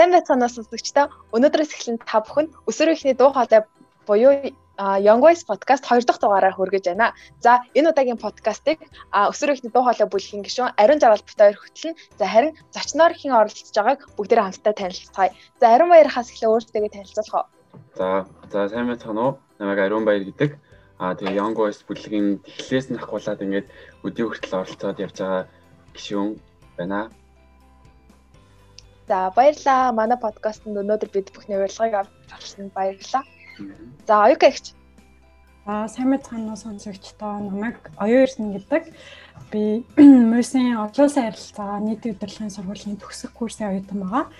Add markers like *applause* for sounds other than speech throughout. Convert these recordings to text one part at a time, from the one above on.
Сайн байцгаана сонсогчдоо. Өнөөдрөөс эхлэн та бүхэн өсвөр ихний дуу хоолой буюу Young Voice podcast 2 дахь дугаараар хүргэж байна. За энэ удаагийн подкастыг өсвөр ихний дуу хоолой бүлгийн гишүүн Ариун Жаргал бит хоёр хөтлөн. За харин зочноор хэн оролцож байгааг бүгдээрээ хамтдаа танилцгаая. За Ариун Баярхаас эхлээ өөртөө танилцуулах уу. За за сайн байцгаана уу? Намайг Ариун Баяр гэдэг. Аа тэгээ Young Voice бүлгийн эхлээс нь ахуулаад ингээд өдөө хүртэл оролцоод явж байгаа гишүүн байна. За баярлаа. Манай подкастт өнөөдөр бид бүхний урилгыг авсан баярлалаа. За оюука ихч. За сайн мэцхан сонсогчдоо намайг оюун эрдэнэ гэдэг. Би *clears throat* мөсийн орлуулсан ярилцаа нийтийн удирдлагын сургуулийн төгсөх курсын оюутан байгаа.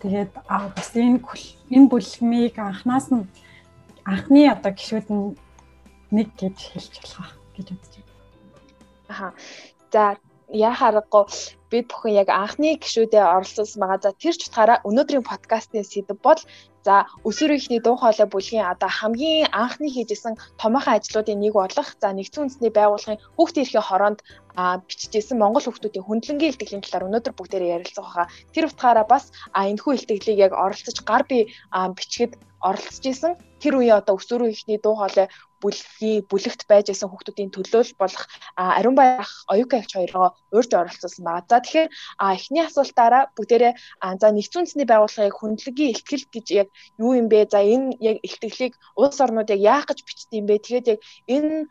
Тэгээд бас энэ энэ бүлгмийг анханаас нь анхны одоо гişүүд нь нэг гэж хэлж болох гэж байна. Аха. За яа харахгүй бид бүхэн яг анхны гişүүдээ оролцуулсан байгаа. За тэр ч утгаараа өнөөдрийн подкастын сэдэв бол за өсвөр ихний дуу хоолой бүлгийн одоо хамгийн анхны хийжсэн томоохон ажлуудын нэг болох за нэгдсэн үндэсний байгууллагын хүүхдийн эрхийн хороонд бичижсэн Монгол хүүхдүүдийн хөндлөнгийн илтгэлийн талаар өнөөдөр бүгдээрээ ярилцах байгаа. Тэр утгаараа бас энэхүү илтгэлийг яг оролцож гар би бичгэд оролцож исэн тэр үеийн одоо өсвөр ихний дуу хоолой бүлгийн бүлэгт байж исэн хүүхдүүдийн төлөөл болох ариун байх оюука ягч хоёроо урьж оролцуулсан байгаа. За тэгэхээр эхний асуултаараа бүгдээрээ за нэгдсэн үндэсний байгууллагыг хөндлөгийн ихтгэл гэж яг юу юм бэ? За энэ яг ихтгэлийг улс орнууд яг яах гэж бичдэг юм бэ? Тэгээд яг энэ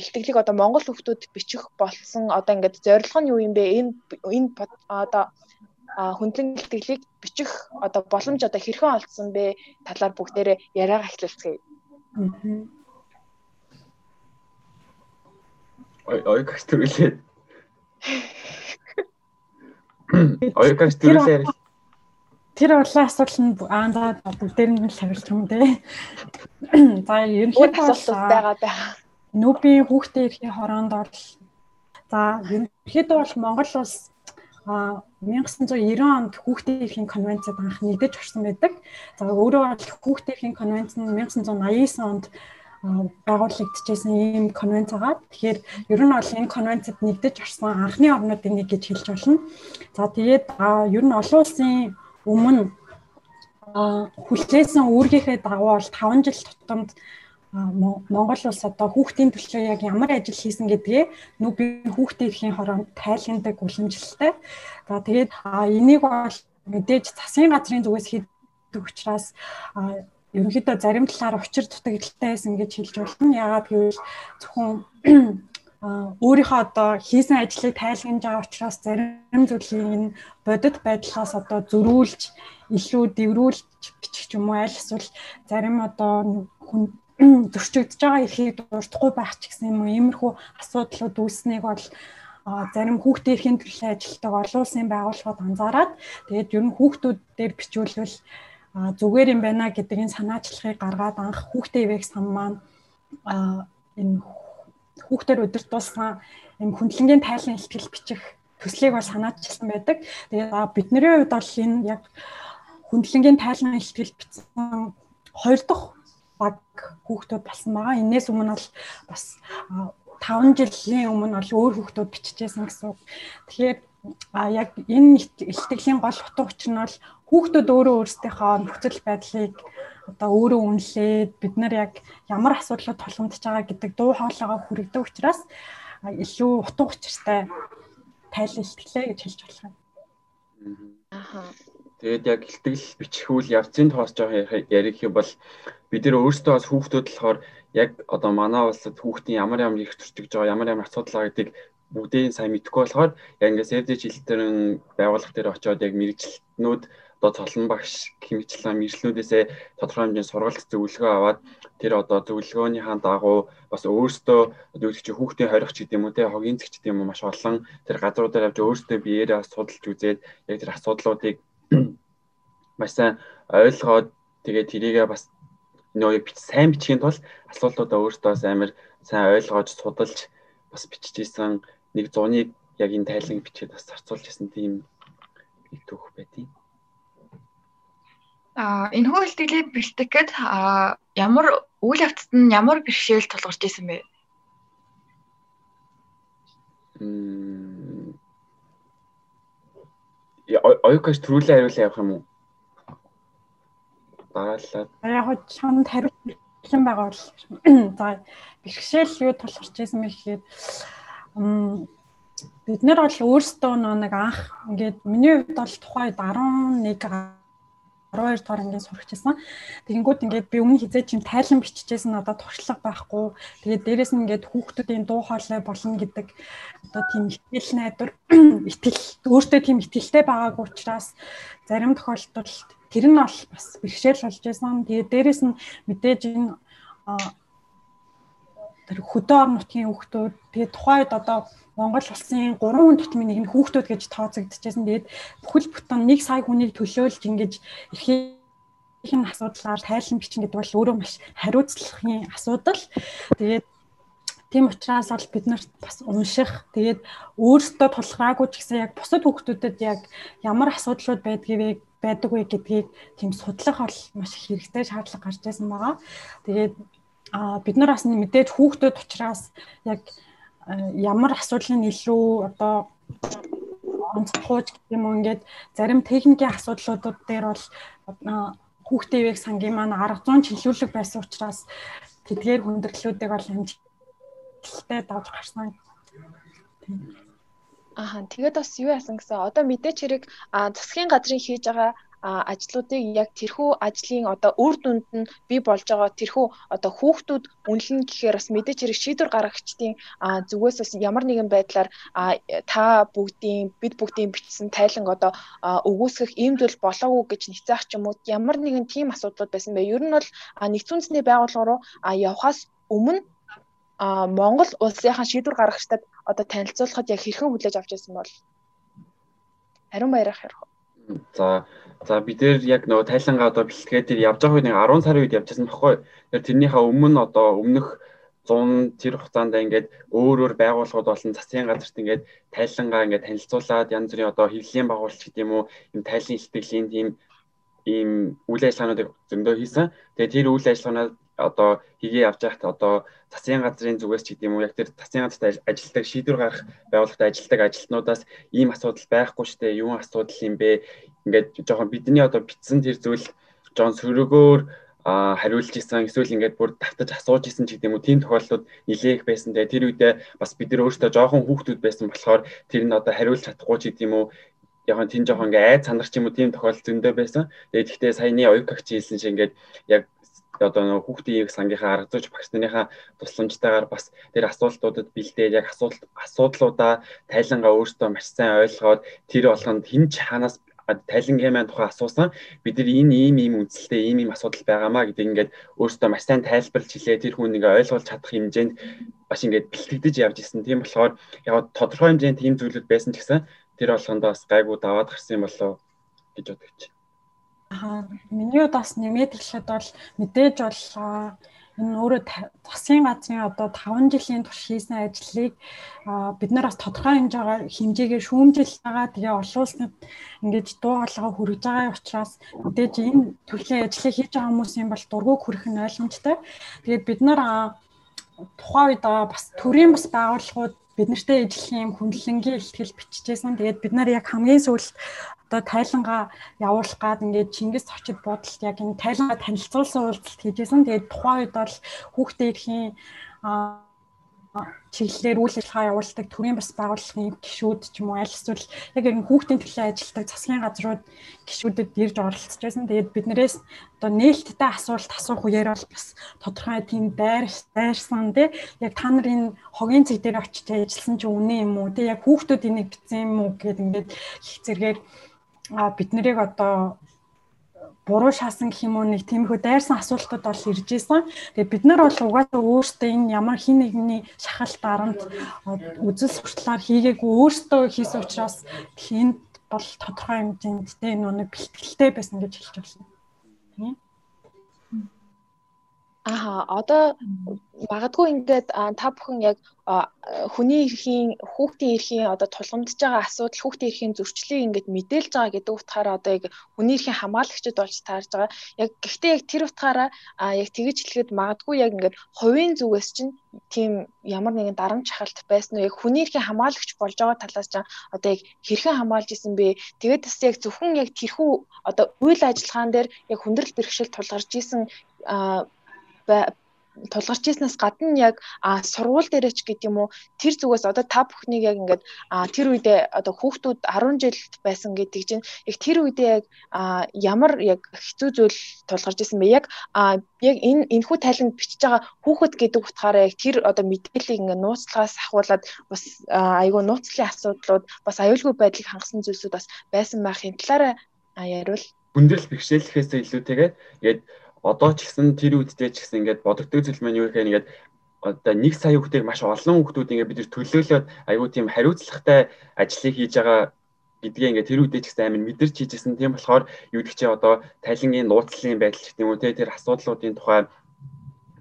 ихтгэлийг одоо Монгол хүүхдүүд бичих болсон одоо ингээд зорилго нь юу юм бэ? Энэ энэ одоо хөндлөн ихтгэлийг бичих одоо боломж одоо хэрхэн олдсон бэ? талаар бүгдээрээ яриагаа эхлүүлцгээе. Аа Оёкаш төрүүлээд. Оёкаш төрүүлээд. Тэр урлаа асуудал нь аа за бүгдээр нь савилт юм дээ. За ерөнхийдөө асуулт байгаа байгаа. Нүбийн хүүхдээ ирэхийн хороонд бол за ерөнхийдөө бол Монгол улс а 1990 онд хүүхдийн эрхийн конвенцид анх нэгдэж орсон байдаг. За өөрөө бол хүүхдийн эрхийн конвенц нь 1989 онд байгуулагдчихсэн ийм конвенц байгаа. Тэгэхээр ер нь бол энэ конвенцэд нэгдэж орсон анхны орнуудын нэг гэж хэлж болно. За тэгээд ер нь олон улсын өмнө хүлээсэн үүргийнхээ дагуу бол 5 жил тутамд Монгол улс одоо хүүхдийн төлөө яг ямар ажил хийсэн гэдгээ нүбийн хүүхдийн эрхийн хороонд тайлхнадаг уламжлалтай. За тэгээд энийг бол мэдээж засгийн газрын зүгээс хийдэг учраас ерөнхийдөө зарим талаар учир дутагдaltaй байсан гэж хэлж болно. Яагаад гэвэл зөвхөн өөрийнхөө одоо хийсэн ажлыг тайлгнаж байгаа учраас зарим зүйлийг энэ бодит байдлаас одоо зөрүүлж илүү дэврүүлж бичих юм уу аль эсвэл зарим одоо хүн *clears throat* зөрчигдөж байгаа эрхийг дурдахгүй байх ч гэсэн юм уу иймэрхүү асуудлууд үүснэг бол зарим хүүхдийн эрхийн төлөө ажилтдаг олон улсын байгууллагууд анзаараад тэгээд ер нь хүүхдүүд дээр бичүүлвэл зүгээр юм байна гэдэг энэ санаачлалыг гаргаад анх хүүхдээ ивэх сан маань энэ хүүхдээр удирдуулсан энэ хүндлэнгийн тайлан ихтгэл бичих төслийг бол санаачилсан байдаг. Тэгээд бидний хувьд бол энэ яг хүндлэнгийн тайлан ихтгэл бичсэн хоёр дахь баг хүүхдүүд болсон байгаа. Инээс өмнө бол бас 5 жилийн өмнө бол өөр хүүхдүүд биччихсэн гэсэн. Тэгэхээр а яг энэ ихтгэлийн гол утга учир нь бол хүүхдүүд өөрөө өөрсдийнхөө нөхцөл байдлыг одоо өөрөө үнэлээд бид нар яг ямар асуудлууд тулгамдж байгаа гэдэг дуу хоолойгоо хүргэдэг учраас илүү утга учиртай тайлал ихтгэлээ гэж хэлж болох юм. Аа. Тэгээд яг ихтгэл бичхүүл явцын тоос жоох ярих юм бол бид нэр өөрсдөө бас хүүхдүүд болохоор яг одоо манай улсад хүүхдийн ямар ямар их төртөж байгаа ямар ямар асуудал байгаа гэдгийг бүгдийг сайн мэдэхгүй болохоор яг ингээд Save the Children байгууллага дээр очиод яг мэрэгчлэнүүд одоо цолон багш хэмжлэн мэржлүүдээсээ тодорхой хэмжээний сургалт зөвлөгөө аваад тэр одоо зөвлөгөөнийхаа дагуу бас өөрсдөө чи хүүхдийн хорих ч гэдэм үү те хогийн зэгч гэдэм үү маш олон тэр газруудаар явж өөрсдөө биеэрээ судалж үзээд яг тэр асуудлуудыг *clears throat* маш сайн ойлгоод тэгээд тэрийгээ бас нөө бич сайн бичгийн тулд асуултуудаа өөртөө амар сайн ойлгож судалж бас биччихсэн нэг зуныг яг энэ тайлан бичээд бас зарцуулж ирсэн тийм нэг түүх байдیں۔ А энэ хүү илтгэлийг бэлтгэх гээд ямар үйл явцад нь ямар бэрхшээл тулгарч исэн бэ? Мм оюукаш төрүүлээ хариулаа явах юм уу? дараалал. Яг хоо чамд хариулт бэлэн байгаа *coughs* бол за бэрхшээл юу тул орж исэн бэ гэхээр бид нар бол өөрсдөө нэг анх ингээд миний хувьд бол тухайд 11 12 дугаар ангийн сурагчсан. Тэгэнгүүт ингээд би өмнө хизээ чим тайлан биччихсэн одоо туршлага байхгүй. Тэгээд дээрэс нь ингээд хүүхдүүдийн дуу хоолой болно гэдэг одоо тийм итгэл найдвар *clears throat* итгэл өөртөө тийм итгэлтэй байгаагүй учраас зарим тохиолдолд тэр нь бол бас бэрхшээл болж байсан. Тэгээд дээрэс нь мэдээж энэ тэр хөдөө нутгийн хүүхдүүд тэгээд тухайд одоо Монгол улсын 3 хүн тутмын нэг нь хүүхдүүд гэж тооцогдчихсэн. Тэгээд бүхэл бүтэн 1 сая хүнийг төлөөлж ингэж эрхийн асуудлаар тайлан бичин гэдэг бол өөрөө маш хариуцлагын асуудал. Тэгээд тийм учраас бол бид нарт бас унших тэгээд өөрсдөө тулгараагүй ч гэсэн яг бусад хүүхдүүдэд яг ямар асуудлууд байдгийг байдаг вэ гэдгийг тийм судлах бол маш хэрэгтэй шаардлага гарч байсан байгаа. Тэгээд а бид нар бас мэдээж хүүхдүүд учраас яг ямар асуудлын илүү одоо онцлогууч гэх юм уу ингээд зарим техникийн асуудлуудууд дээр бол хүүхдийн сангийн маань арга зүйн чиглүүлэг байсан учраас тэдгээр хүндрэлүүдийг бол амжилттай давж гарсан. Аа тэгээд бас юу яасан гэсэн одоо мэдээч хэрэг засгийн газрын хийж байгаа ажлуудыг яг тэрхүү ажлын одоо үр дүнд нь бий болж байгаа тэрхүү одоо хүүхдүүд үнэлнэ гэхээр бас мэдээж хэрэг шийдвэр гаргагчдын зүгээс бас ямар нэгэн байдлаар та бүгдийн бид бүгдийн бичсэн тайланг одоо өгөөсгөх иймдвэл болоогүй гэж ницээх ч юм уу ямар нэгэн тийм асуудлууд байсан бай. Ер нь бол нэгдсэн үндэсний байгууллага руу явхаас өмнө а Монгол улсынхаа шийдвэр гаргагчдад одоо танилцуулахад яг хэрхэн хүлээж авч байсан бол Харин баярах хэрэг. За За бид нэр яг нөгөө тайлангаа одоо бэлтгээд тэр явж байгаа үед нэг 10 сарын үед явжсэн баггүй. Тэр тэрнийхээ өмнө одоо өмнөх 100 тэр хугацаанд ингээд өөр өөр байгууллагууд болон засгийн газарт ингээд тайлангаа ингээд танилцуулаад янз бүрийн одоо хэвлэлийн байгууллагч гэдэг юм уу юм тайлан илтгэлийн тийм ийм үйл ажиллагаануудыг зөндөө хийсэн. Тэгээ тэр үйл ажиллагаанаа одоо хийгээ явж байхад одоо засгийн газрын зүгээс ч гэдэг юм уу яг тэр засгийн газарт ажилладаг шийдвэр гаргах байгууллагад ажилладаг ажилтнуудаас ийм асуудал байхгүй штэ юу асуудал юм бэ ингээд жоохон бидний одоо битсэн тэр зүйл жоон сөрөгөөр а хариулж исэн эсвэл ингээд бүр давтаж асууж исэн ч гэдэг юм уу тийм тохиолдлууд нилээх байсан. Тэгээ тэр үедээ бас бид нар өөрсдөө жоохон хүүхдүүд байсан болохоор тэр нь одоо хариулж чадахгүй ч гэдэг юм уу яг нь тэн жоохон ингээ айд сандарч юм уу тийм тохиолдол зөндөө байсан. Тэгээд гэхдээ саяны оюукагч хэлсэн шиг ингээд яг одоо нөгөө хүүхдийн сангийнхаа арга зүйч багш нарынхаа тусламжтайгаар бас тэр асуултуудад бэлдээд яг асуудал асуудлуудаа тайлангаа өөртөө маш сайн ойлгоод тэр болгонд хинч хаанаас тайлангийн маань тухай асуусан бид нар энэ ийм ийм үндсэлтэй ийм ийм асуудал байгаамаа гэдэг ингээд өөртөө маш сайн тайлбарлаж хэлээ тэр хүн ингээ ойлгуулж чадах хэмжээнд бас ингээд бэлтгэдэж явж исэн. Тийм болохоор яг тодорхой хэмжээнд тийм зүйлүүд байсан ч гэсэн тэр болгонд бас гайгүй даваад гарсан юм болоо гэж бодож байна. Аа миний бас нэмээд хэлэхэд бол мэдээж бол энэ өөрөө засгийн газрын одоо 5 жилийн турш хийсэн ажлыг бид нар бас тодорхой хэмжээгээр хэмжээгээр шүүмжилж байгаа. Тэгээ олон улсад ингэж дуу хоолойгоо хүргэж байгаа учраас мэдээж энэ төрлийн ажлыг хийж байгаа хүмүүсийн бол дургуг хүрэх нь ойлгомжтой. Тэгээд бид нар тухайн үед бас төрийн бас байгууллагууд бид нартэй ижлэх юм хүндлэнгийн ихтгэл биччихсэн. Тэгээд бид нар яг хамгийн сүүлд одоо тайлангаа явуулах гад ингээд Чингис очид бодолт яг энэ тайлангаа танилцуулсан уулзалт хийжсэн. Тэгээд тухайн үед бол хүүхдээ ирэхийн чиглэлээр үйл ажиллагаа явуулдаг төрийн бас байгууллагын гишүүд ч юм уу аль эсвэл яг энэ хүүхдийн төлөө ажилладаг засгийн газрууд гишүүдэд ирж оролцож байсан. Тэгээд биднээс одоо нээлттэй асуулт асуух үеэр бол бас тодорхой тийм дайр дайрсан тий яг та нар энэ хогийн цэг дээр очиж ажилласан чи үнэн юм уу тий яг хүүхдүүд энийг битсэн юм уу гэд ингээд их зэрэгээр бид нарыг одоо буруу шаасан гэх юм уу нэг тиймэрхүү дайрсан асуултууд бол ирж исэн. Тэгээ бид нар бол угаасаа өөртөө энэ ямар хин нэгний шахалт дарамт үзэл сурталаар хийгээгүй өөртөө хийсэн учраас энд бол тодорхой хэмжээнд тэ энэ нэг бэлтгэлтэй байсан гэж хэлж байна. Тийм. Аа одоо магадгүй ингээд та бүхэн яг хүний эрхийн хүүхдийн эрхийн одоо тулгамдж байгаа асуудал хүүхдийн эрхийн зөрчлийг ингээд мэдээлж байгаа гэдэг утгаараа одоо яг хүний эрхийн хамгаалагчид болж таарж байгаа. Яг гэхдээ яг тэр утгаараа яг тэгэж хэлэхэд магадгүй яг ингээд хувийн зүгээс чинь тийм ямар нэгэн дарамт шахалт байсан уу? Яг хүний эрхийн хамгаалагч болж байгаа талаас ч одоо яг хэрхэн хамгаалж исэн бэ? Тэгээд бас яг зөвхөн яг тэрхүү одоо үйл ажиллагаан дээр яг хүндрэл бэрхшээл тулгарч исэн тулгарч ирснээс гадна яг сургууль дээрээ ч гэдэг юм уу тэр зүгээс одоо та бүхнийг яг ингээд тэр үедээ одоо хүүхдүүд 10 жилд байсан гэдэг чинь яг тэр үедээ яг ямар яг хэцүү зүйл тулгарч ирсэн бэ? Яг яг энэ энэхүү тайланд бичиж байгаа хүүхэд гэдэг утгаараа яг тэр одоо мэдээллийг ингээд нууцлагаас ахуулаад бас айгүй нууцлын асуудлууд бас аюулгүй байдлыг хангасан зүйлсүүд бас байсан байхын талаараа яриул хүндрэл бэрхшээлэхээс илүүтэйгээр ингээд одоо ч гэсэн тэр үедээ ч гэсэн ингээд бодогддог зүйл маань юу гэхээр ингээд одоо нэг сая хүүхдийг маш олон хүүхдүүд ингээд бид төлөөлөөд аюу тийм хариуцлагатай ажлыг хийж байгаа гэдгээ ингээд тэр үедээ ч гэсэн амин мэдэрч хийжсэн. Тийм болохоор юу гэдэг чи одоо тайлангийн нууцлалын байдал ч гэдэм үү те тэр асуудлуудын тухай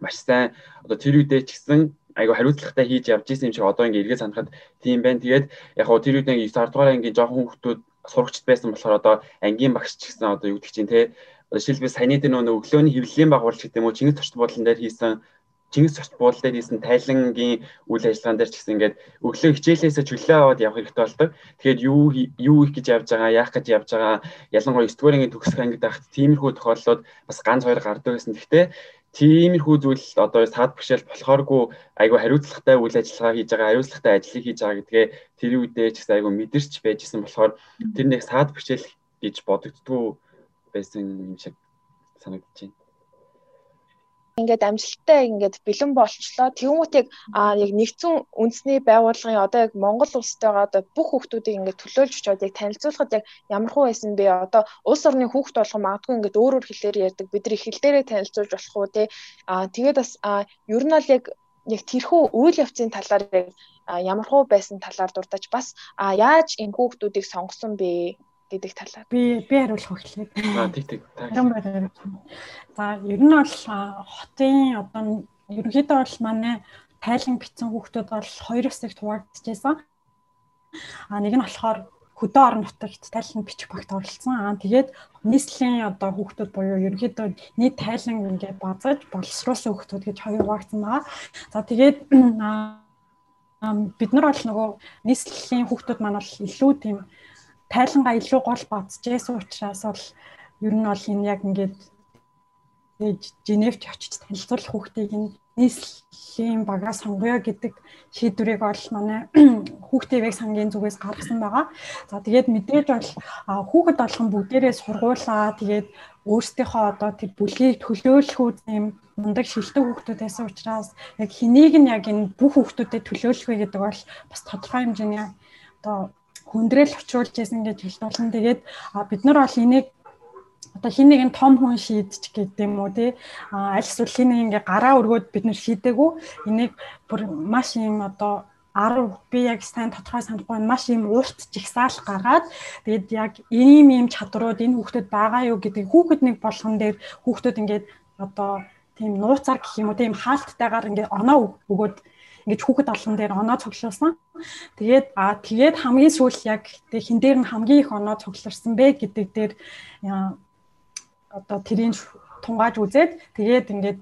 маш сайн одоо тэр үедээ ч гэсэн айгу хариуцлагатай хийж явж исэн юм шиг одоо ингээ эргээ санахад тийм байна. Тэгээд яг хоо тэр үедээ 9 10 дугаар ангийн жоохон хүүхдүүд сурагчд байсан болохоор одоо ангийн багш ч гэсэн одоо юу гэдэг чинь те жишээлбэл саяны дээр нөгөө өглөөний хөвлөлийн байгуулалт гэдэг юм уу Чингис зочд буудлын дээр хийсэн Чингис зочд буудлын дээр хийсэн тайлангийн үйл ажиллагаан дээр ч гэсэн ингээд өглөө хичээлээсээ чөлөө аваад явах хэрэгтэй болдог. Тэгэхээр юу юу их гэж явж байгаа, яах гэж явж байгаа, ялангуяа 9 дугаар ангийн төгсөх ангид байхад тиймэрхүү тохиолдлууд бас ганц хоёр гардаг гэсэн. Гэхдээ тиймэрхүү зүйл одоо саад бишэл болохооргүй айгүй хариуцлагатай үйл ажиллагаа хийж байгаа, хариуцлагатай ажлыг хийж байгаа гэдгээ тэр үедээ ч гэсэн айгүй мэдэрч байжсэн болохоор тэр нэг саад бишэл гэж бодогддгоо байсан юм шиг санагдаж байна. Ингээд амжилттай ингээд бэлэн болчлоо. Тэгмүүд яг яг нэгдсэн үндэсний байгууллагын одоо яг Монгол улстайгаа одоо бүх хүүхдүүдийг ингээд төлөөлж очиод яг танилцуулахад яг ямар хуу байсан бэ? Одоо улс орны хүүхд болгон магадгүй ингээд өөр өөр хэлээр ярьдаг. Бид нар их хэл дээрээ танилцуулж болох уу те? А тэгээд бас ер нь бол яг яг тэрхүү үйл явцын талаар яг ямар хуу байсан талаар дурдаж бас яаж энэ хүүхдүүдийг сонгосон бэ? Гэдэг талаар. Би би хариулах эхлээд. Аа тий тий. За ер нь бол хотын одоо ерөнхийдөө бол манай тайлан битсэн хүүхдүүд бол хоёр хэсэгт хуваагдчихсан. А нэг нь болохоор хөдөө орон нутагт тайлан бичих багт оролцсон. Аа тэгээд нийслэлийн одоо хүүхдүүд буюу ерөнхийдөө нийт тайлан ингээд базаж боловсруулсан хүүхдүүд гэж хоёр хуваагдсан байгаа. За тэгээд бид нар бол нөгөө нийслэлийн хүүхдүүд маань бол илүү тийм тайлангаа илүү гол бодчихсэн учраас бол ер нь бол энэ яг ингээд Женевч очиж танилцуулах хүүхдийг нийслэлийн багаа сонгоё гэдэг шийдвэрийг бол манай *clears throat* хүүхдийн сангийн зүгээс гаргасан байгаа. За тэгээд мэдээж бол хүүхэд болгон бүгдээрээ сургуулаа тэгээд өөрсдийнхөө одоо тэр бүлгийг төлөөлөх үеийн мундаг шилдэг хүүхдүүд байсан учраас яг хэнийг нь яг энэ бүх хүүхдүүдэд төлөөлөх вэ гэдэг бол бас тодорхой хэмжээний одоо хүндрэл учруулж байсан гэж болно. Тэгээд бид нар бол энийг одоо хин нэгэн том хүн шийдчих гэдэг юм уу тий? Аль эсвэл хин нэг ингээ гараа өргөөд бид нар шийдээгүй. Энийг бүр маш юм одоо 10 би яг сайн тодорхой санахгүй маш юм урт жигсаал гаргаад тэгээд яг ийм ийм чадрууд энэ хүүхдэд байгаа юу гэдэг хүүхэд нэг болгон дээр хүүхдүүд ингээд одоо тийм нууцаар гэх юм уу тийм хаалттайгаар ингээд оноо өгөөд ингэж хүүхэд олон дээр оноо цуглуулсан. Тэгээд а тэгээд хамгийн сүүл яг хин дээр нь хамгийн их оноо цугларсан бэ гэдэг дээр одоо тэрийн тунгааж үзээд тэгээд ингээд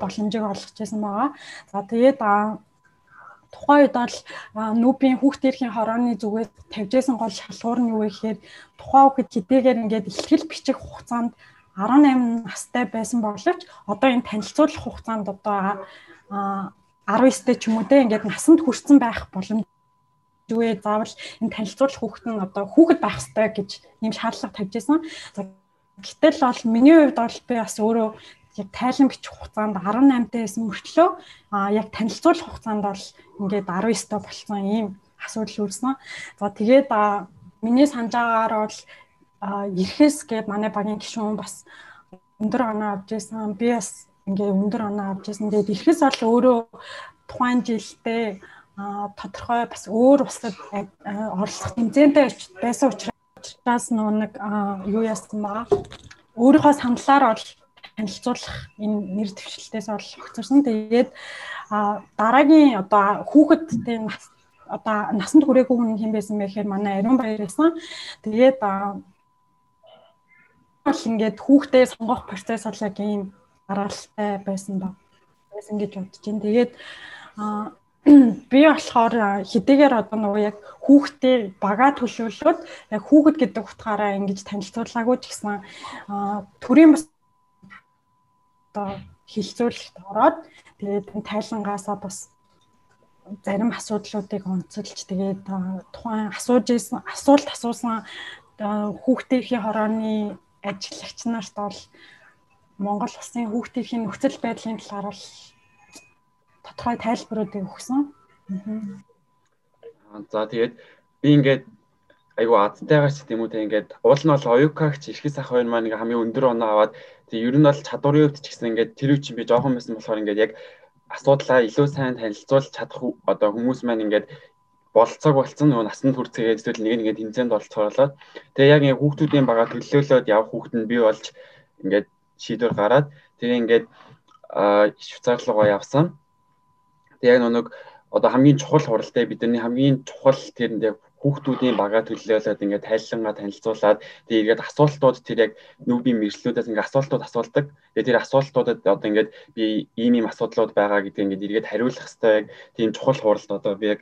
боломжийг олгожсэн байгаа. За тэгээд тухайн үед бол нүүбийн хүүхдэрхийн хорооны зүгээс тавьжсэн гол шалгуур нь юу вэ гэхээр тухайн хүүхэд хэдийгээр ингээд ихтгэл бичих хугацаанд 18 настай байсан боловч одоо энэ танилцуулах хугацаанд одоо 19-тэй ч юм уу те ингээд насанд хүрсэн байх боломж зүгээр заавал энэ танилцуулах хүүхэд нь одоо хүүхэд байх хэрэгтэй гэж ийм шаардлага тавьж байсан. Гэтэл бол миний хувьд бол би бас өөрөө яг тайлан бичих хугацаанд 18 тайсэн мөртлөө а яг танилцуулах хугацаанд бол ингээд 19 таа болсон ийм асуудал үүссэн. За тэгээд миний санаж байгаагаар бол ирэхээс гээд манай багийн гишүүн бас өндөр оноо авч ирсэн. Би бас ингээ өндөр оноо авч ирсэн. Тэгээд ирэхээс бол өөрөө тухайн жилдээ тодорхой бас өөр усад оролцох тэмцээнтэй байсан учраас нөгөө нэг юу яасан баа. Өөрийнхөө саналаар бол танилцуулах энэ нэр дэвшилтээс бол огцорсон. Тэгээд дараагийн одоо хүүхэд тийм одоо насанд хүрээгүй хүн хэн байсан бэ гэхээр манай Ариун Баяр байсан. Тэгээд бол ингээд хүүхдээ сонгох процесс бол яг ийм гаргалтай байсан ба байсан гэж бодож байна. Тэгээд би болохоор хэдийгээр одоо нөгөө яг хүүхдээ бага төлөвлөлөд яг хүүхэд гэдэг утгаараа ингэж танилцуулаагүй ч гэсэн төрийн бас одоо хилцүүлэлт ороод тэгээд тайлангаасаа бас зарим асуудлуудыг онцолж тэгээд тухайн асууж исэн асуулт асуусан хүүхдийнхээ хорооны ажиллагч нарт бол Монгол улсын хүүхдийн нөхцөл байдлын талаар бол тодорхой тайлбаруудыг өгсөн. За тэгээд би ингээд айгу адтайгаар ч тийм үү те ингээд уул нь бол оюукагч эрхэс ах хоёр маань ингээ хамгийн өндөр оноо аваад тэг ер нь бол чадварын хувьд ч гэсэн ингээд тэр үе чинь би жоохон байсан болохоор ингээд яг асуудлаа илүү сайн танилцуулж чадах одоо хүмүүс маань ингээд болцоог болцсон нөгөө насанд хүрцгээгээд эсвэл нэг нэгэд тэмцээнд оролцоолоод тэгээ яг ингээ хүүхдүүдийн бага төлөөлөөд явах хүүхэд нь бий болж ингээд шийдвэр гараад тэгээ ингээд Швейцар руу явсан. Тэгээ яг нэг одоо хамгийн чухал хуралтай бидний хамгийн чухал тэрэнд яг хүүхдүүдийн бага төлөөлөөд ингээд тайлангаа танилцуулаад тэгээ ингээд асуултууд тэр яг нүүбийн мэржлүүдээс ингээд асуултууд асуулдаг. Тэгээ тэр асуултуудад одоо ингээд би ийм ийм асуудлууд байгаа гэдгийг ингээд эргээд хариулах хэрэгтэй яг тийм чухал хуралд одоо би яг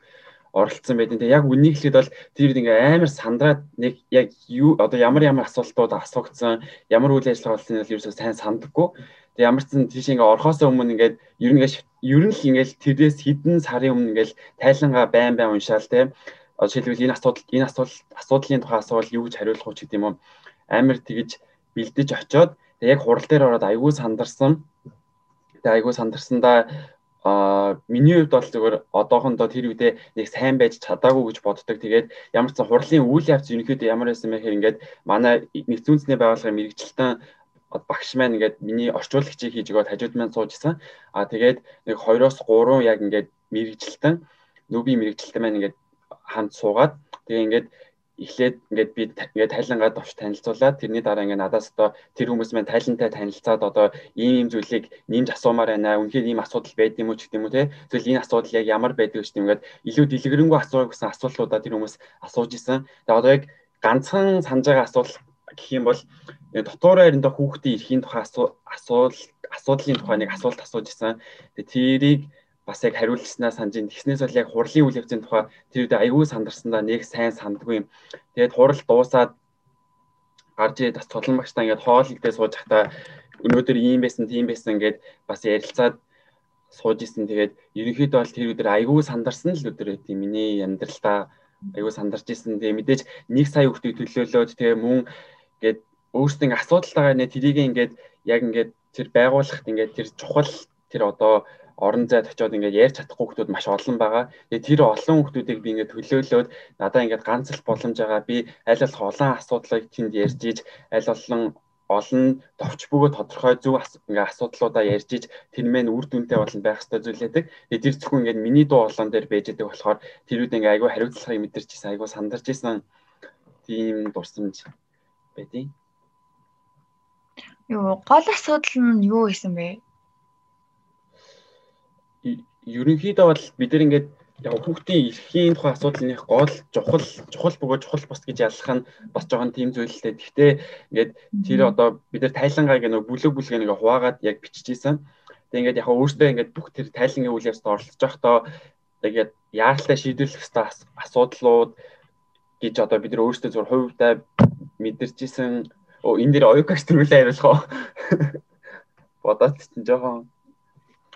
оролцсон байдیں۔ Тэгээ яг үнийг хэлэхэд бол тэр ингээ амар сандраад нэг яг юу одоо ямар ямар асуултууд асуугдсан, ямар үйл ажиллагаа болсон нь ерөөсөө сайн сандаггүй. Тэгээ ямар ч зэн тийш ингээ орхосоо өмнө ингээд ер нь ер нь л ингээл тэрээс хідэн сарын өмнө ингээл тайлангаа байн байн уншаал те жишээлбэл энэ асуудал энэ асуудал асуудлын тухай асуувал юу гэж хариулах вэ гэдэг юм уу амар тэгж бэлдэж очоод яг хурал дээр ороод айгүй сандарсан тэгээ айгүй сандарсандаа а миний хувьд бол зөвхөн одоохондоо тэр үедээ нэг сайн байж чадаагүй гэж боддог. Тэгээд ямар ч хурлын үйл явц ерөнхийдөө ямар байсан бэ гэхээр ингээд манай нэгдсэн үндэсний байгууллагын мэрэгчлэн багш маань ингээд миний орчуулагчийг хийж өгөөд хажууд маань суужсан. А тэгээд нэг 2-оос 3 яг ингээд мэрэгчлэн нүби мэрэгчлэлтэй маань ингээд хамт суугаад тэгээ ингээд эхлээд ингээд би ингээд тайлангаа товч танилцуулаад тэрний дараа ингээд надаас одоо тэр хүмүүс маань тайлантай танилцаад одоо ийм ийм зүйлийг нэмж асуумаар байна. Үнэхээр ийм асуудал байд юм уу ч гэдэг юм уу те. Зөвл энэ асуудал яг ямар байдаг ч юм ингээд илүү дэлгэрэнгүй асуух гэсэн асуултуудаа тэр хүмүүс асууж исэн. Тэгээ одоо яг ганцхан санаж байгаа асуудал гэх юм бол дотор байранда хүүхдийн эрхийн тухай асуул асуудлын тухай нэг асуулт асууж исэн. Тэгээ тэрийг бас яг хариулснаа санаж ин тэгснээс бол яг хурлын үйл явцын тухай тэр үед аягүй сандарсандаа нэг сайн сандгүй юм. Тэгээд хурал дуусаад гарч ирээд бас цолон багштай ингээд хоол идээ сууж захта өнөөдөр ийм байсан тийм байсан ингээд бас ярилцаад сууж исэн. Тэгээд ерөнхийдөө бол тэр өдөр аягүй сандарсан л өдөр байт юм. Миний амьдралдаа аягүй сандарч исэн. Тэгээ мэдээж нэг сая хүүхдийг төлөөлөөд тэгээ мөн ингээд өөрсдөө асуудал байгаа нэ тэрийг ингээд яг ингээд тэр байгууллагт ингээд тэр чухал тэр одоо орон зайд очиод ингээд ярьж чадахгүй хүмүүс маш олон байгаа. Тэгээ тэр олон хүмүүсийг би ингээд төлөөлөөд надаа ингээд ганц л боломж байгаа. Би аль болох олон асуудлыг тэнд ярьж иж аль олон олон товч бөгөө тодорхой зөв ингээ асуудлуудаа ярьж иж тэр мэн үр дүнтэй болно байх хэрэгтэй зүйл яадаг. Тэгээ тэр зөвхөн ингээ миний дуу олон дээр байж байгаа болохоор тэрүүд ингээ айгүй хариуцлагыг мэдэрч ирсэн айгүй сандарч ирсэн тийм дурсамж байдیں۔ Юу гол асуудал нь юу байсан бэ? Ерөнхийдөө бол бид нар ингээд яг хүүхдийн эрхийн тухай асуудлынх гол чухал чухал бөгөөд чухал бус гэж яллах нь бас жоохон тийм зүйлтэй. Гэхдээ ингээд тэр одоо бид нар тайлангааг нэг бүлэг бүлгээ нэг хуваагаад яг биччихсэн. Тэгээ ингээд яг өөртөө ингээд бүх тэр тайлангийн үйл явцад оролцож байхдаа тэгээд яаралтай шийдвэрлэх хэвээр асуудлууд гэж одоо бид нар өөртөө зур хувьдаа мэдэрчсэн. Оо энэ дээр оюукагч төрүүлээ хариулах уу? *laughs* Бодоод чинь жоохон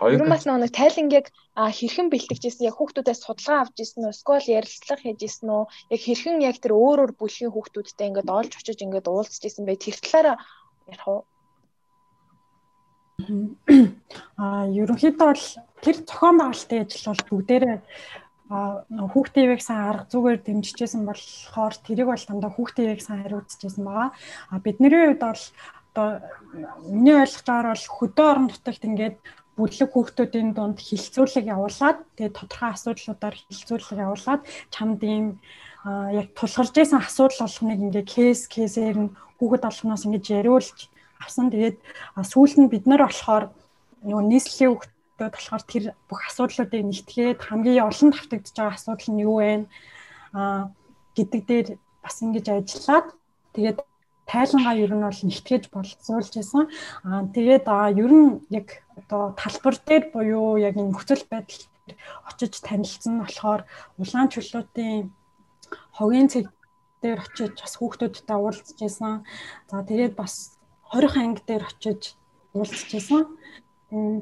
Ер нь бас нэг тайлангийг хэрхэн бэлтгэжсэн яг хүүхдүүдээс судалгаа авч ирсэн үү эсвэл ярилцлага хийж ирсэн үү яг хэрхэн яг тэр өөр өөр бүлгийн хүүхдүүдтэй ингээд олж очиж ингээд уулзж ирсэн бай тэр талаараа ярих уу? А ерөнхийдөө бол тэр зохион байгуулалтын ажил бол бүгдээрээ хүүхдийн сайн арга зүгээр дэмжижсэн болохоор тэрийг бол дандаа хүүхдийн сайн хариуцжсэн байгаа. А бидний хувьд бол одоо миний байгаагаар бол хөдөө орон нутагт ингээд бүлэг хүүхдүүдийн дунд хилцүүлэг явуулаад тэгээ тодорхой асуудлуудаар хилцүүлэг явуулаад чамд ийм яг тулгарч исэн асуудал болгоныг ингээ кейс кейсээр нь хүүхэд болгоноос ингэж яриулж авсан. Тэгээд сүүлд нь бид нар болохоор нөгөө нийслэлийн хөгтөд болохоор тэр бүх асуудлуудыг нэгтгээд хамгийн олон давтагдж байгаа асуудал нь юу вэ? а гэдэг дээр бас ингэж ажиллаад тэгээд тайлангаа ер нь бол нэгтгэж болцуулж байсан. Аа тэгээд ер нь яг одоо талбар дээр буюу яг энэ нөхцөл байдал очиж танилцсан болохоор улаан чулуутын хогийн цэг дээр очиж бас хүүхдүүдтэй уулзж байсан. За тэгээд бас 20 анги дээр очиж уулзж байсан.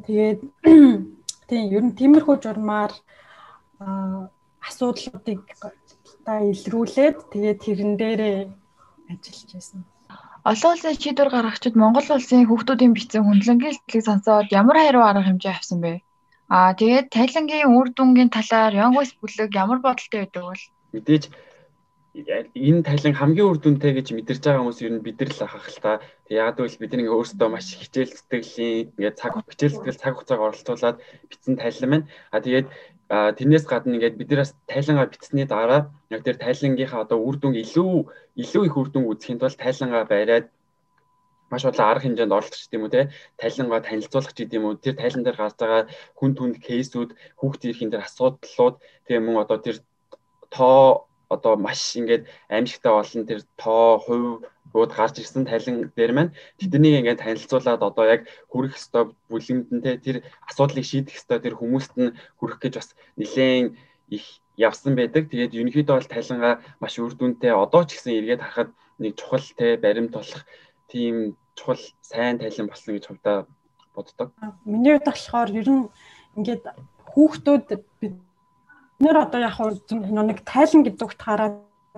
Тэгээд *clears throat* тийм ер нь тиймэрхүү журмаар асуудлуудыг та илрүүлээд тэгээд тэрэн дээрээ ажиллаж байсан. Олон улсын шийдвэр гаргагчид Монгол улсын хүүхдүүдийн бичсэн хөндлөнгийн сэтгэлийг сонсоод ямар хариу арга хэмжээ авсан бэ? Аа тэгээд тайлангийн үр дүнгийн талаар Young Voice бүлэг ямар бодолтой байдаг бол? Мэдээж энэ тайлан хамгийн үр дүнтэй гэж мэдэрч байгаа хүмүүс ер нь бид нар л ахах л та. Яг л бид нэг өөрсдөө маш хичээл сэтгэлийн ингээд цаг хичээл сэтгэл цаг хугацааг оролцуулаад бичсэн тайлан байна. А тэгээд тэрнээс гадна ингээд бид нараас тайлангаа бичсний дараа яг тэр тайлангийнхаа одоо үр дүн илүү илүү их үр дүн үзэхийн тулд тайлангаа бариад маш олон арга хэмжээнд оролцож гэдэг юм уу те тайлангаа танилцуулах гэдэг юм уу тэр тайлан дээр гарч байгаа хүн түнд кейсүүд хүүхдийн эрхийн дээр асуудлууд тэгээ мөн одоо тэр тоо одоо маш ингээд аимшигтай болсон тэр тоо хувь рууд гарч ирсэн тайлан дээр маань тэднийг ингээд танилцуулаад одоо яг хүрэх ёстой бүлэмдэнтэй тэр асуудлыг шийдэх ёстой тэр хүмүүст нь хүрэх гэж бас нэлээд их явсан байдаг. Тэгээд ерөнхийдөө бол тайлангаа маш үр дүнтэй одоо ч гэсэн эргээд харахад нэг чухал те баримт болох тийм чухал сайн тайлан болсон гэж хувьдаа боддог. Миний хувьд болохоор ер нь ингээд хүүхдүүд бид нэр одоо яг нэг тайлан гэдэг утгаараа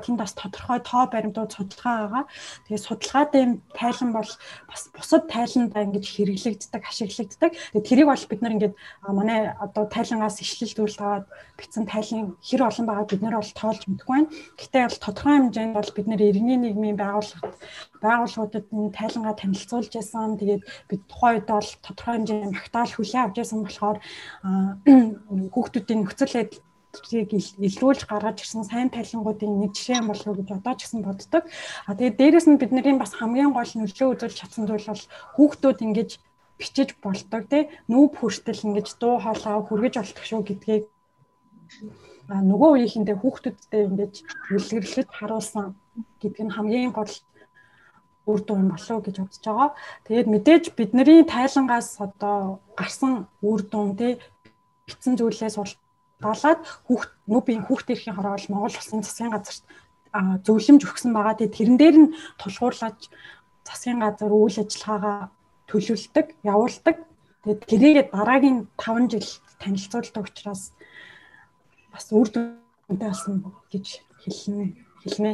тэнд бас тодорхой тоо баримтууд судалгаа байгаа. Тэгээ судалгаатын тайлан бол бас бусад тайландаа ингэж хэрэглэгддэг, ашиглагддаг. Тэгээ тэрийг бол бид нар ингэж манай одоо тайлангаас ишлэлдүүлж аваад бичсэн тайлан хэр олон байгааг бид нар бол тоолж мэдэхгүй байна. Гэхдээ бол тодорхой хэмжээнд бол бид нар иргэний нийгмийн байгууллагад байгууллагуудад энэ тайлангаа танилцуулж байсан. Тэгээд бид тухайн үед бол тодорхой хэмжээний магтаал хүлээн авч байсан болохоор *coughs* хүүхдүүдийн нөхцөл байдал тэрийг илрүүлж гаргаж ирсэн сайн тайлангуудын нэг жишээ юм болов уу гэж одоо ч гэсэн боддог. А тэгээд дээрэс нь бидний бас хамгийн гол нөлөө үзүүлж чадсан зүйл бол хүүхдүүд ингэж бичиж болдог тий нүүб хүртэл ингэж дуу хоолой хүргэж болдог шүү гэдгийг а нөгөө үеийнхэндээ хүүхдүүдтэй ингэж үлгэрлэж харуулсан гэдг нь хамгийн гол үр дүн болов гэж бодож байгаа. Тэгээд мэдээж бидний тайлангаас одоо гарсан үр дүн тий бичсэн зүйлээс бол болоод хүүхд нүбийн хүүхд эрхийн хороо бол Монгол улсын засгийн газарт зөвлөмж өгсөн байгаа. Тэгээ тэрэн дээр нь тулгуурлаж засгийн газар үйл ажиллагаагаа төлөвлөдөг, явуулдаг. Тэгээ тэрийг дараагийн 5 жил танилцуулдаг учраас бас үр дүнтэй болсон гэж хэлнэ. хэлнэ.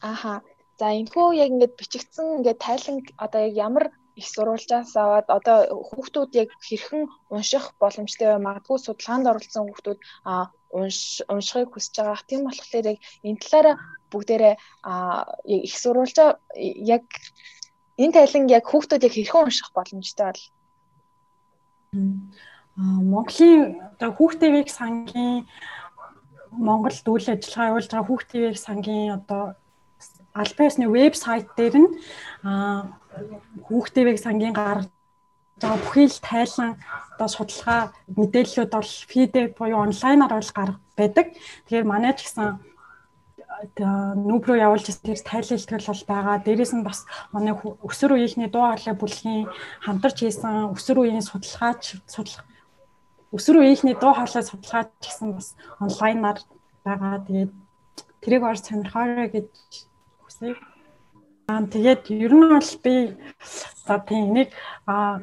Ааха. За энэхүү яг ингээд бичигдсэн ингээд тайлан одоо яг ямар их сурвалжаас аваад одоо хүүхдүүд яг хэрхэн унших боломжтой вэ? Магадгүй судалгаанд оролцсон хүүхдүүд а уншихыг хүсэж байгаа. Тийм болохоор яг энэ талаараа бүгдээрээ их сурвалжаа яг энэ тайлан яг хүүхдүүд яг хэрхэн унших боломжтой бол Монголын одоо хүүхдийн сангийн Монголд үйл ажиллагаа явуулж байгаа хүүхдийн сангийн одоо албан ёсны вебсайт дээр нь хүүхдийн сангийн гаргаж байгаа бүхий л тайлан одоо судалгаа мэдээллүүд бол фидэ буюу онлайнаар бол гарга байдаг. Тэгэхээр манай ч гэсэн нүүб рүү явуулж тэр тайлал ихтгэл бол байгаа. Дээрээс нь бас манай өсвөр үеийнхний дуу хоолой бүлгийн хамтарч хийсэн өсвөр үеийн судалгаач судлах өсвөр үеийнхний дуу хоолой судалгаач гэсэн бас онлайнаар байгаа. Тэгээд тэрийг орж сонирхоорой гэж хүсье. Аа тэгээд ер нь бол би за тийм нэг аа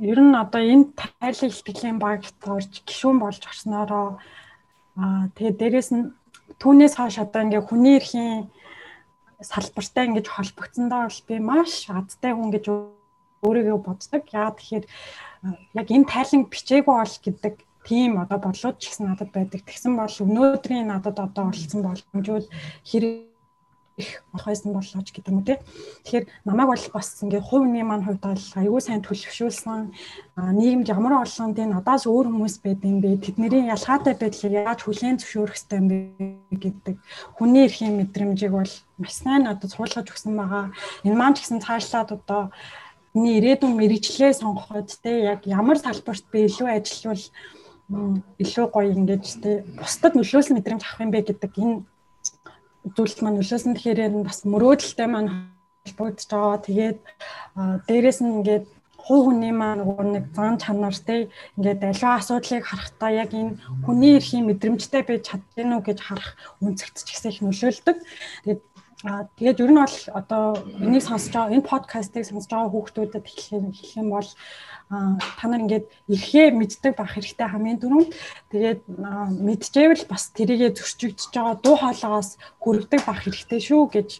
ер нь одоо энэ тайлал ихтгэлийн багт орж гişүүн болж орсноороо аа тэгээд дээрэс нь түүнээс хойш одоо ингээ хүний эрхийн салбартай ингэж холбогдсондоо бол би маш азтай хүн гэж өөрийгөө боддог. Яагаад тэгэхээр яг энэ тайлан бичээгүй бол гэдэг тийм одоо бодлууд ч гэсэн надад байдаг. Тэгсэн бол өнөөдрийн надад одоо олцсон боломжууд хэрэг их орхойсон боллоо ч гэдэг юм уу тий. Тэгэхээр намайг бол бас ингээд хувийн маань хувьд бол аюул сайн төлөвшүүлсэн нийгэмд ямар орлогонд энэ надаас өөр хүмүүс байд юм бэ? Тэдний ялгаатай байдлыг яаж хүлээн зөвшөөрөх ёстой юм бэ гэдэг хүний эрхийн мэдрэмжийг бол маш сайн одоо суулгаж өгсөн байгаа. Энэ маань ч гэсэн цаашлаад одоо миний ирээдүйн мэрэгчлээ сонгоход те яг ямар салбарт би илүү ажиллавал илүү гоё ингэж те бусдад нөлөөсөн мэдрэмж авах юм бэ гэдэг энэ зүйлс маань нөлөөсөн тэгэхээр энэ бас мөрөөдөлтэй маань холбогдож байгаа. Тэгээд дээрэс нь ингээд хуу хүний маань нөгөө нэг зан чанар те ингээд аливаа асуудлыг харахтаа яг энэ хүний эрхийн мэдрэмжтэй байж чаддгийг уу гэж харах үнцэгт ч гэсэн их нөлөөлдөг. Тэгээд Аа тэгээд ер нь бол одоо энийг сонсож байгаа энэ подкастыг сонсож байгаа хүүхдүүдэд хэлэх юм бол та нар ингээд ирэхээ мэддэг байх хэрэгтэй хамгийн түрүүнд. Тэгээд мэдчихэвэл бас тэрийгэ зөрчигдөж байгаа дуу хоолойгоос хүрэгдэг байх хэрэгтэй шүү гэж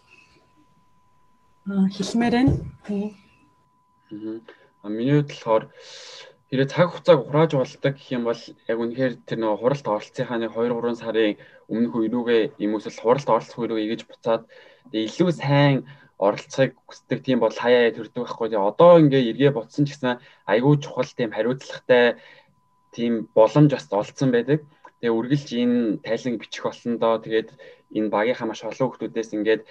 хэлмээр байна. Аа миний хувьд болохоор хэрэг цаг хугацааг хурааж болдог гэх юм бол яг үнэхээр тэр нөгөө хуралд оролцсныхаа нэг 2 3 сарын өмнөх үерүүгээ юм эсвэл хуралд оролцох үерүүгээ ингэж буцаад илүү сайн оролцохыг хүсдэг тийм бол хаяа төрдөг байхгүй. Одоо ингээ эргээ ботсон ч гэсэн айгүй чухал тийм хариуцлагатай тийм боломж бас олцсон байдаг. Тэгээ үргэлж энэ тайлан бичих болсон доо тэгээд энэ багийнхаа маш олон хүмүүсээс ингээд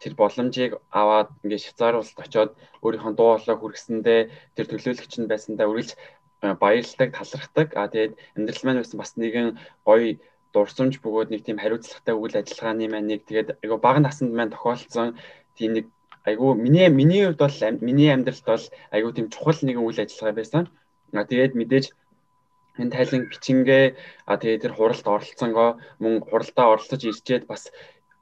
тэр боломжийг аваад ингээд Швейцар улсад очиод өөрийнхөө дуу хоолой хүргэсэндээ тэр төлөөлөгч нь байсандаа үргэлж э, баярлдаг, талархдаг. А тэгээд амьдрал маань байсан бас нэгэн гоё дурсамж бөгөөд нэг тийм хариуцлагатай үйл ажиллагааны маань нэг тэгээд айгу бага наснд маань тохиолдсон тийм нэг айгу миний миний хувьд бол миний амьдралд бол айгу тийм чухал нэгэн үйл ажиллагаа байсан. А тэгээд мэдээж энэ тайлан бичингээ а тэгээд тэр хуралд оролцсонгоо мөн хуралдаа оролцож ирчээд бас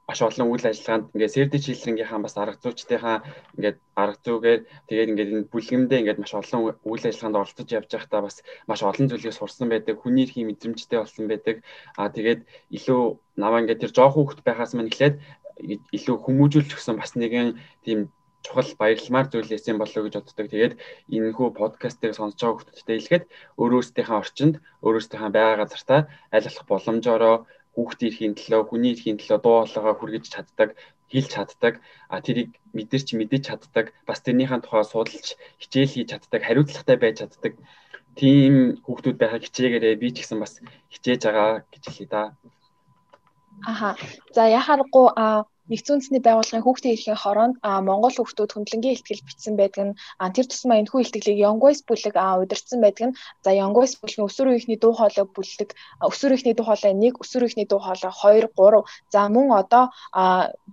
маш олон үйл ажиллагаанд ингээд сэрдэ чийлрэнгийнхаа бас арга зүйчдийнхаа ингээд арга зүйгээр тэгээд ингээд энэ бүлгэмдээ ингээд маш олон үйл ажиллагаанд оролцож явж байхдаа бас маш олон зүйлийг сурсан байдаг. Хүний эрхийн мэдрэмжтэй болсон байдаг. Аа тэгээд илүү наваа ингээд тэр жоох хүүхэд байхаас мань эхлээд илүү хүмүүжүүлж өгсөн бас нэгэн тийм чухал баярламар зүйлээс юм болоо гэж боддог. Тэгээд энэ хүү подкастыг сонсож байгаа хүмүүстээ хэлэхэд өөрөөсдийнхээ орчинд өөрөөсдийнхээ байгаа газартаа аль болох боломжоор хүүхдийн эрхийн төлөө, хүний эрхийн төлөө дуу хоолойгоо хүргэж чаддаг, хэлж чаддаг, а тэрийг мэдэрч мэдэж чаддаг, бас тэрнийхэн тухай судалж хичээл хийж чаддаг, хариуцлагатай байж чаддаг тийм хүүхдүүд байхыг хичээгээрээ би ч гэсэн бас хичээж байгаа гэж хэлье да. Аха. За яхаарахгүй а Нэгдсэн үндэсний байгууллагын хүүхдийн эрхийн хороонд Монгол хүүхдүүд хөндлөнгийн ихтгэл бичсэн байдаг нь тэр тусмаа энэхүү ихтгэлийг Young Voice бүлэг удирдсан байдаг нь за Young Voice бүлгийн өсвөр үеийнхний дуу хоолой бүлэг өсвөр үеийнхний дуу хоолой 1 өсвөр үеийнхний дуу хоолой 2 3 за мөн одоо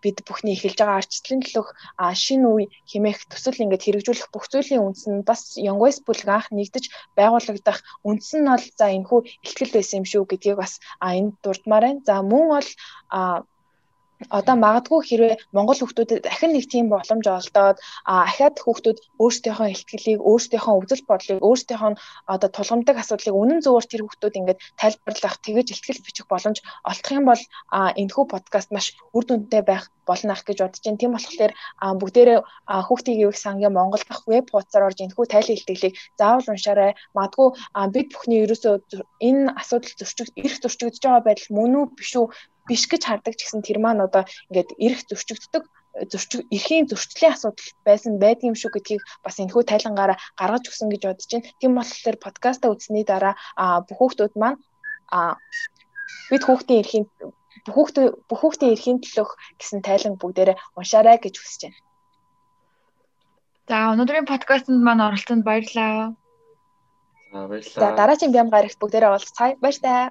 бид бүхний эхэлж байгаа арчслын төлөх шинэ үе хэмээх төсөл ингээд хэрэгжүүлэх бүх зүйлийн үндэс нь бас Young Voice бүлэг анх нэгдэж байгуулагдах үндэс нь бол за энэхүү ихтгэл байсан юм шүү гэдгийг бас энд дурдмаар байна. За мөн бол одоо магадгүй хэрвээ монгол хүүхдүүдэд дахин нэг тийм боломж олдоод ахаад хүүхдүүд өөрсдийнхөө ихтгэлийг өөрсдийнхөө үзэл бодлыг өөрсдийнхөө одоо тулгамдаг асуудлыг үнэн зөвөөр тэр хүүхдүүд ингээд тайлбарлах тэгэж ихтгэл бичих боломж олдох юм бол энэхүү подкаст маш үр дүнтэй байх болно ах гэж бодож байна. Тийм болохоор бүгдээрээ хүүхдийн ивэх сангийн Монгол дахь веб хуудасаар орж энэхүү тайлан илтгэлийг заавал уншаарай. Магадгүй бид бүхний ерөөсөө энэ асуудал зөрчиг эрх зөрчигдөж байгаа байдал мөн үү биш үү биш гэж хардаг ч гэсэн тэр маань одоо ингээд эрх зөрчигддөг зөрчиг эрхийн зөрчлийн асуудал байсан байдаг юм шүү гэдгийг бас энэхүү тайлангаараа гаргаж өгсөн гэж бодож байна. Тийм болохоор подкаста үзсний дараа бүх хүүхдүүд маань бид хүүхдийн эрхийн хүүхдээ бүх хүүхдийн эрхийн төлөх гэсэн тайлан бүгдээрээ уншаарай гэж хүсэж байна. За өнөөдрийн подкастт маань оролцсонд баярлалаа. За баярлалаа. За дараагийн бям гарагт бүгдээрээ уулзцаая. Баяр таа.